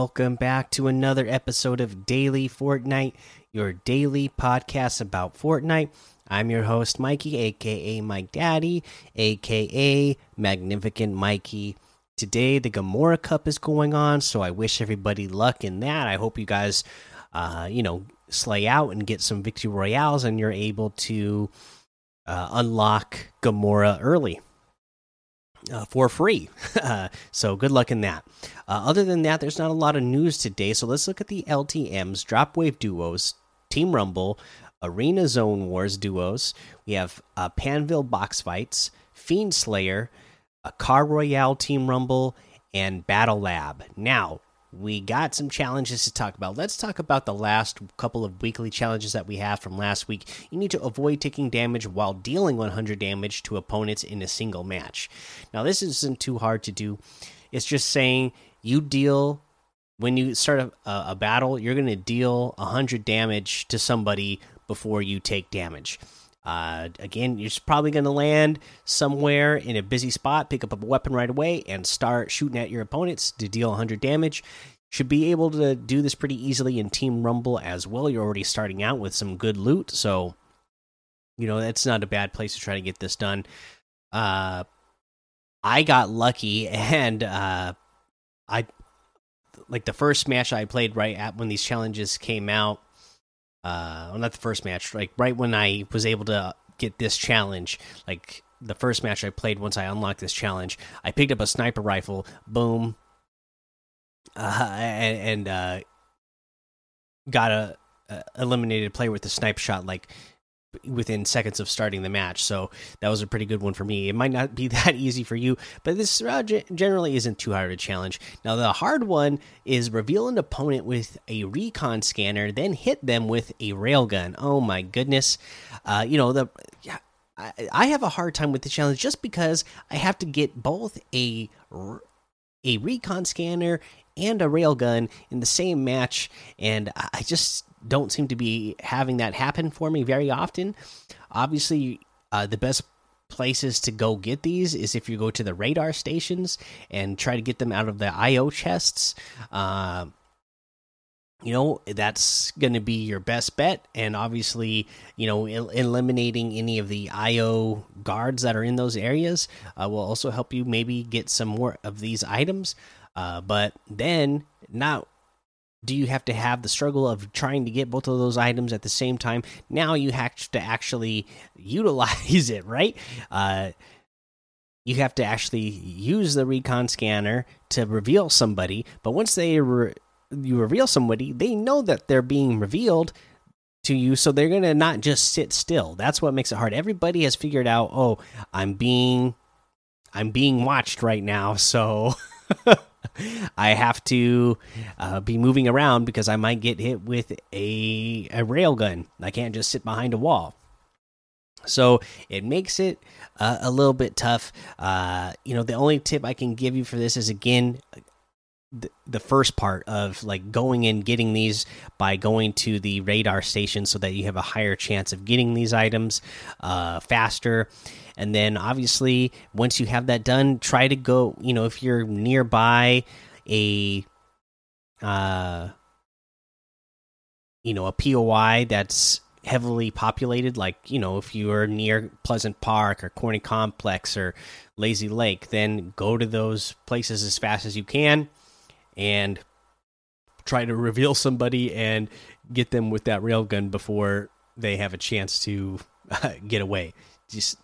Welcome back to another episode of Daily Fortnite, your daily podcast about Fortnite. I'm your host, Mikey, aka Mike Daddy, aka Magnificent Mikey. Today, the Gamora Cup is going on, so I wish everybody luck in that. I hope you guys, uh, you know, slay out and get some victory royales and you're able to uh, unlock Gamora early uh, for free. Uh, so good luck in that. Uh, other than that, there's not a lot of news today. So let's look at the LTMs, Dropwave duos, Team Rumble, Arena Zone Wars duos. We have uh, Pandvil box fights, Fiend Slayer, a Car Royale Team Rumble, and Battle Lab. Now, we got some challenges to talk about. Let's talk about the last couple of weekly challenges that we have from last week. You need to avoid taking damage while dealing 100 damage to opponents in a single match. Now, this isn't too hard to do. It's just saying you deal when you start a, a battle, you're going to deal 100 damage to somebody before you take damage. Uh, again, you're probably going to land somewhere in a busy spot, pick up a weapon right away, and start shooting at your opponents to deal 100 damage. Should be able to do this pretty easily in Team Rumble as well. You're already starting out with some good loot, so you know that's not a bad place to try to get this done. Uh, I got lucky, and uh, I like the first match I played right at when these challenges came out uh well, not the first match like right when i was able to get this challenge like the first match i played once i unlocked this challenge i picked up a sniper rifle boom uh and, and uh got a, a eliminated player with the sniper shot like within seconds of starting the match. So that was a pretty good one for me. It might not be that easy for you, but this uh, generally isn't too hard a challenge. Now, the hard one is reveal an opponent with a recon scanner, then hit them with a railgun. Oh my goodness. Uh, you know, the. Yeah, I have a hard time with the challenge just because I have to get both a a recon scanner and a railgun in the same match, and I just don't seem to be having that happen for me very often. Obviously, uh, the best places to go get these is if you go to the radar stations and try to get them out of the IO chests. Uh, you know that's going to be your best bet and obviously you know el eliminating any of the io guards that are in those areas uh, will also help you maybe get some more of these items uh, but then not do you have to have the struggle of trying to get both of those items at the same time? Now you have to actually utilize it right? Uh, you have to actually use the recon scanner to reveal somebody but once they re you reveal somebody they know that they're being revealed to you so they're gonna not just sit still. That's what makes it hard. Everybody has figured out oh i'm being i'm being watched right now so I have to uh, be moving around because I might get hit with a a railgun. I can't just sit behind a wall. So it makes it uh, a little bit tough. Uh, you know, the only tip I can give you for this is again the, the first part of like going and getting these by going to the radar station so that you have a higher chance of getting these items uh, faster and then obviously once you have that done try to go you know if you're nearby a uh you know a POI that's heavily populated like you know if you are near Pleasant Park or Corny Complex or Lazy Lake then go to those places as fast as you can and try to reveal somebody and get them with that railgun before they have a chance to uh, get away. Just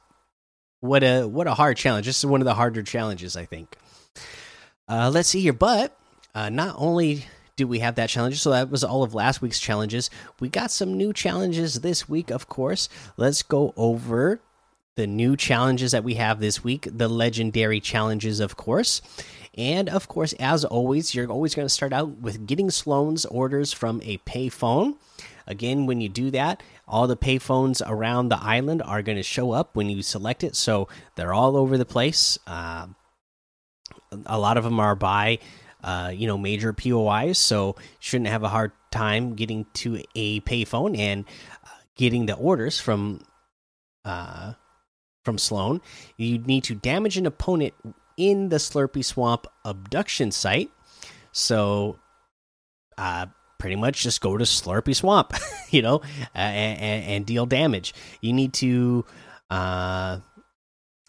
what a what a hard challenge. This is one of the harder challenges, I think. Uh, let's see here, but uh, not only do we have that challenge, so that was all of last week's challenges. We got some new challenges this week, of course. Let's go over the new challenges that we have this week, the legendary challenges, of course. And of course, as always, you're always going to start out with getting Sloan's orders from a payphone. Again, when you do that, all the payphones around the island are going to show up when you select it. So they're all over the place. Uh, a lot of them are by, uh, you know, major POIs. So shouldn't have a hard time getting to a payphone and uh, getting the orders from, uh, from Sloan. You need to damage an opponent in the Slurpy Swamp abduction site. So uh, pretty much just go to Slurpy Swamp, you know, uh, and, and, deal damage. You need to, uh,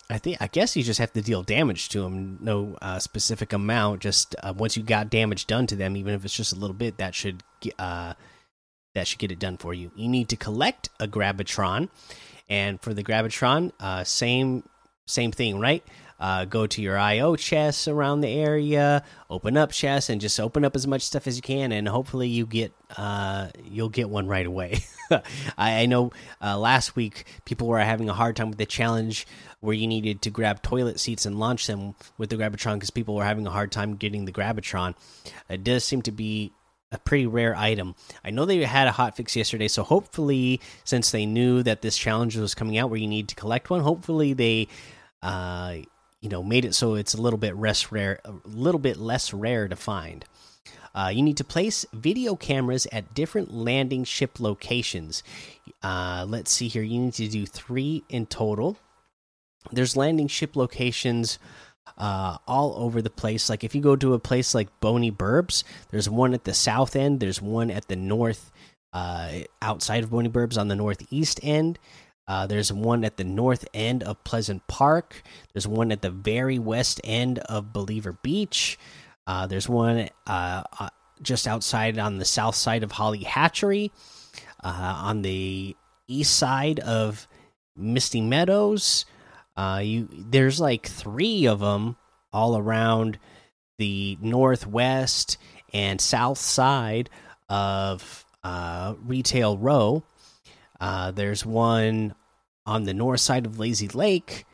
I think, I guess you just have to deal damage to them. No uh, specific amount. Just uh, once you got damage done to them, even if it's just a little bit, that should uh, that should get it done for you. You need to collect a Grab-Itron, and for the Grab-Itron, uh, same same thing, right? Uh, go to your IO chests around the area, open up chests, and just open up as much stuff as you can, and hopefully you get uh, you'll get one right away. I, I, know uh, last week people were having a hard time with the challenge where you needed to grab toilet seats and launch them with the Grab-Itron because people were having a hard time getting the Grab-Itron. It does seem to be a pretty rare item. I know they had a hot fix yesterday, so hopefully, since they knew that this challenge was coming out where you need to collect one, hopefully they uh, you know made it so it's a little bit less rare a little bit less rare to find. Uh, you need to place video cameras at different landing ship locations. Uh, let's see here. You need to do three in total. There's landing ship locations uh, all over the place. Like if you go to a place like boney burbs there's one at the south end there's one at the north uh, outside of boney burbs on the northeast end uh, there's one at the north end of Pleasant Park. There's one at the very west end of Believer Beach. Uh, there's one uh, uh just outside on the south side of Holly Hatchery. Uh, on the east side of Misty Meadows. You there's like three of them all around the northwest and south side of Retail Row. Uh, there's one on the north side of Lazy Lake.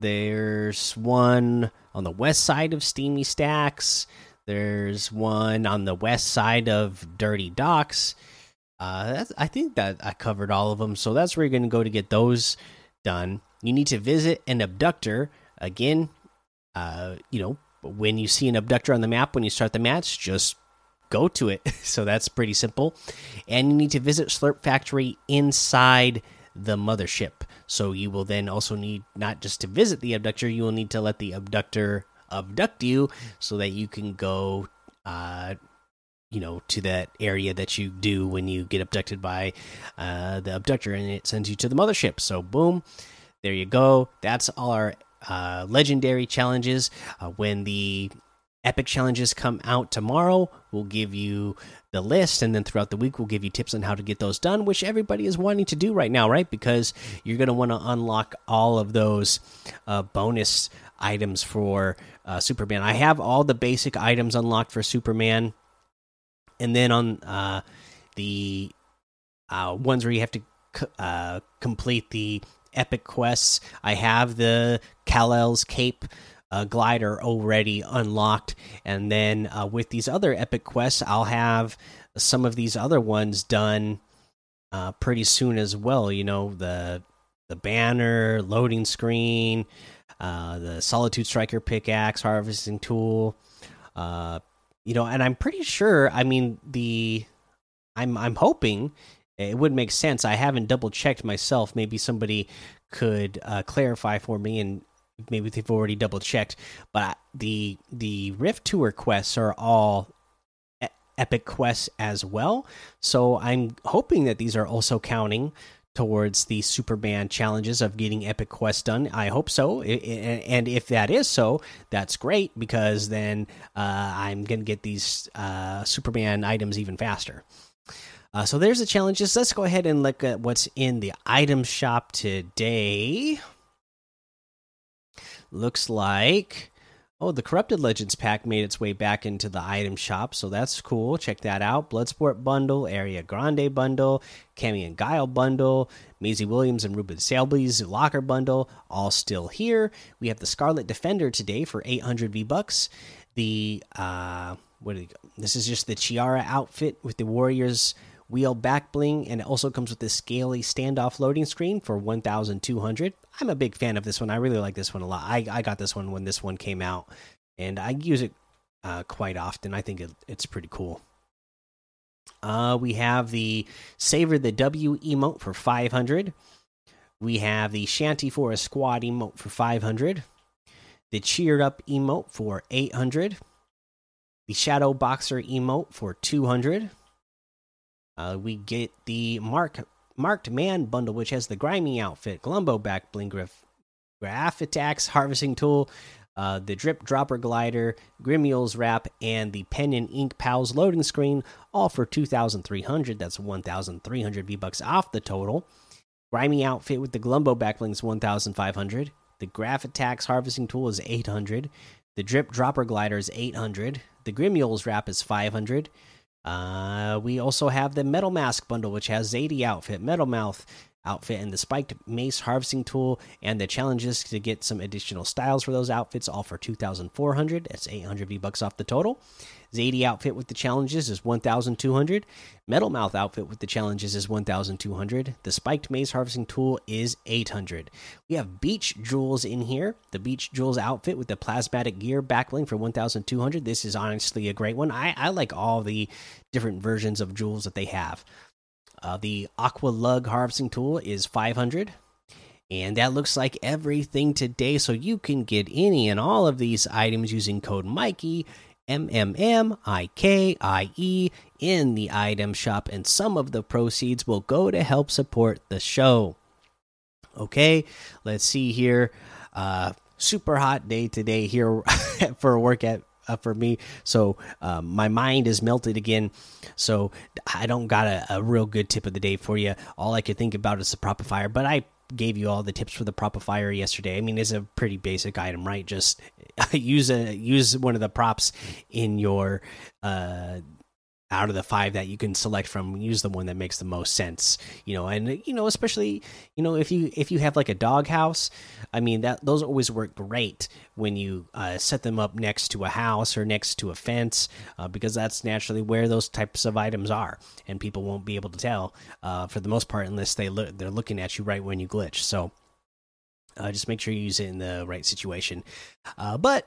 There's one on the west side of Steamy Stacks. There's one on the west side of Dirty Docks. Uh, I think that I covered all of them. So that's where you're going to go to get those done. You need to visit an abductor. Again, uh, you know, when you see an abductor on the map, when you start the match, just go to it. so that's pretty simple. And you need to visit Slurp Factory inside the mothership. So you will then also need not just to visit the abductor, you will need to let the abductor abduct you so that you can go uh you know to that area that you do when you get abducted by uh the abductor and it sends you to the mothership. So boom, there you go. That's all our uh legendary challenges. Uh, when the epic challenges come out tomorrow, we'll give you the list and then throughout the week we'll give you tips on how to get those done which everybody is wanting to do right now right? Because you're going to want to unlock all of those uh, bonus items for uh, superman. I have all the basic items unlocked for superman. And then on uh, the uh, ones where you have to uh, complete the epic quests i have the kal-el's cape uh, glider already unlocked, and then uh, with these other epic quests, I'll have some of these other ones done uh, pretty soon as well. You know the the banner, loading screen, uh, the Solitude Striker pickaxe, harvesting tool. Uh, you know, and I'm pretty sure. I mean, the I'm I'm hoping it would make sense. I haven't double checked myself. Maybe somebody could uh, clarify for me and maybe they've already double checked, but the the Rift Tour quests are all epic quests as well. So I'm hoping that these are also counting towards the Superman challenges of getting epic quests done. I hope so, and if that is so, that's great because then uh, I'm gonna get these uh, Superman items even faster. Uh, so there's the challenges. Let's go ahead and look at what's in the item shop today looks like oh the corrupted legends pack made its way back into the item shop so that's cool. Check that out. Bloodsport bundle Ariana Grande bundle Cammy and guile bundle Maisie Williams and Reuben Selby's locker bundle all still here. We have the scarlet defender today for 800 v bucks. The uh what this is just the chiara outfit with the warriors wheel back bling, and it also comes with this scaly standoff loading screen for 1200. I'm a big fan of this one. I really like this one a lot. I, I got this one when this one came out, and I use it uh, quite often. I think it, it's pretty cool. Uh, we have the Savor the W emote for 500. We have the Shanty for a Squad emote for 500. The Cheered Up emote for 800 the Shadow Boxer emote for 200. Uh, we get the Mark Marked Man bundle, which has the Grimy outfit, Glumbo back bling graph, attacks, harvesting tool, uh, the Drip Dropper glider, Grimiel's wrap, and the Pen and Ink Pals loading screen, all for 2,300. That's 1,300 V bucks off the total. Grimy outfit with the Glumbo backlinks 1,500. The Graph Attacks harvesting tool is 800. The Drip Dropper glider is 800. The Grimiel's wrap is 500. Uh, we also have the Metal Mask bundle, which has Zadie outfit, Metal Mouth outfit, and the Spiked Mace harvesting tool, and the challenges to get some additional styles for those outfits, all for 2,400. That's 800 V bucks off the total. Zadie outfit with the challenges is 1,200. Metal Mouth outfit with the challenges is 1,200. The Spiked Mace harvesting tool is 800. We have Beach Jules in here. The Beach Jules outfit with the Plasmatic Gear backbling for 1,200. This is honestly a great one. I, I like all the different versions of Jules that they have. Uh, the Aqua Lug harvesting tool is 500. And that looks like everything today. So you can get any and all of these items using code Mikey M M M I K I E in the item shop, and some of the proceeds will go to help support the show. Okay, let's see here. Uh, super hot day today here for work at uh, for me. So um, my mind is melted again. So I don't got a, a, real good tip of the day for you. All I could think about is the Propifier, but I gave you all the tips for the Propifier yesterday. I mean, it's a pretty basic item, right? Just use a use one of the props in your uh out of the five that you can select from use the one that makes the most sense you know and you know especially you know if you if you have like a dog house i mean that those always work great when you uh, set them up next to a house or next to a fence uh, because that's naturally where those types of items are and people won't be able to tell uh, for the most part unless they look they're looking at you right when you glitch so uh, just make sure you use it in the right situation. Uh, but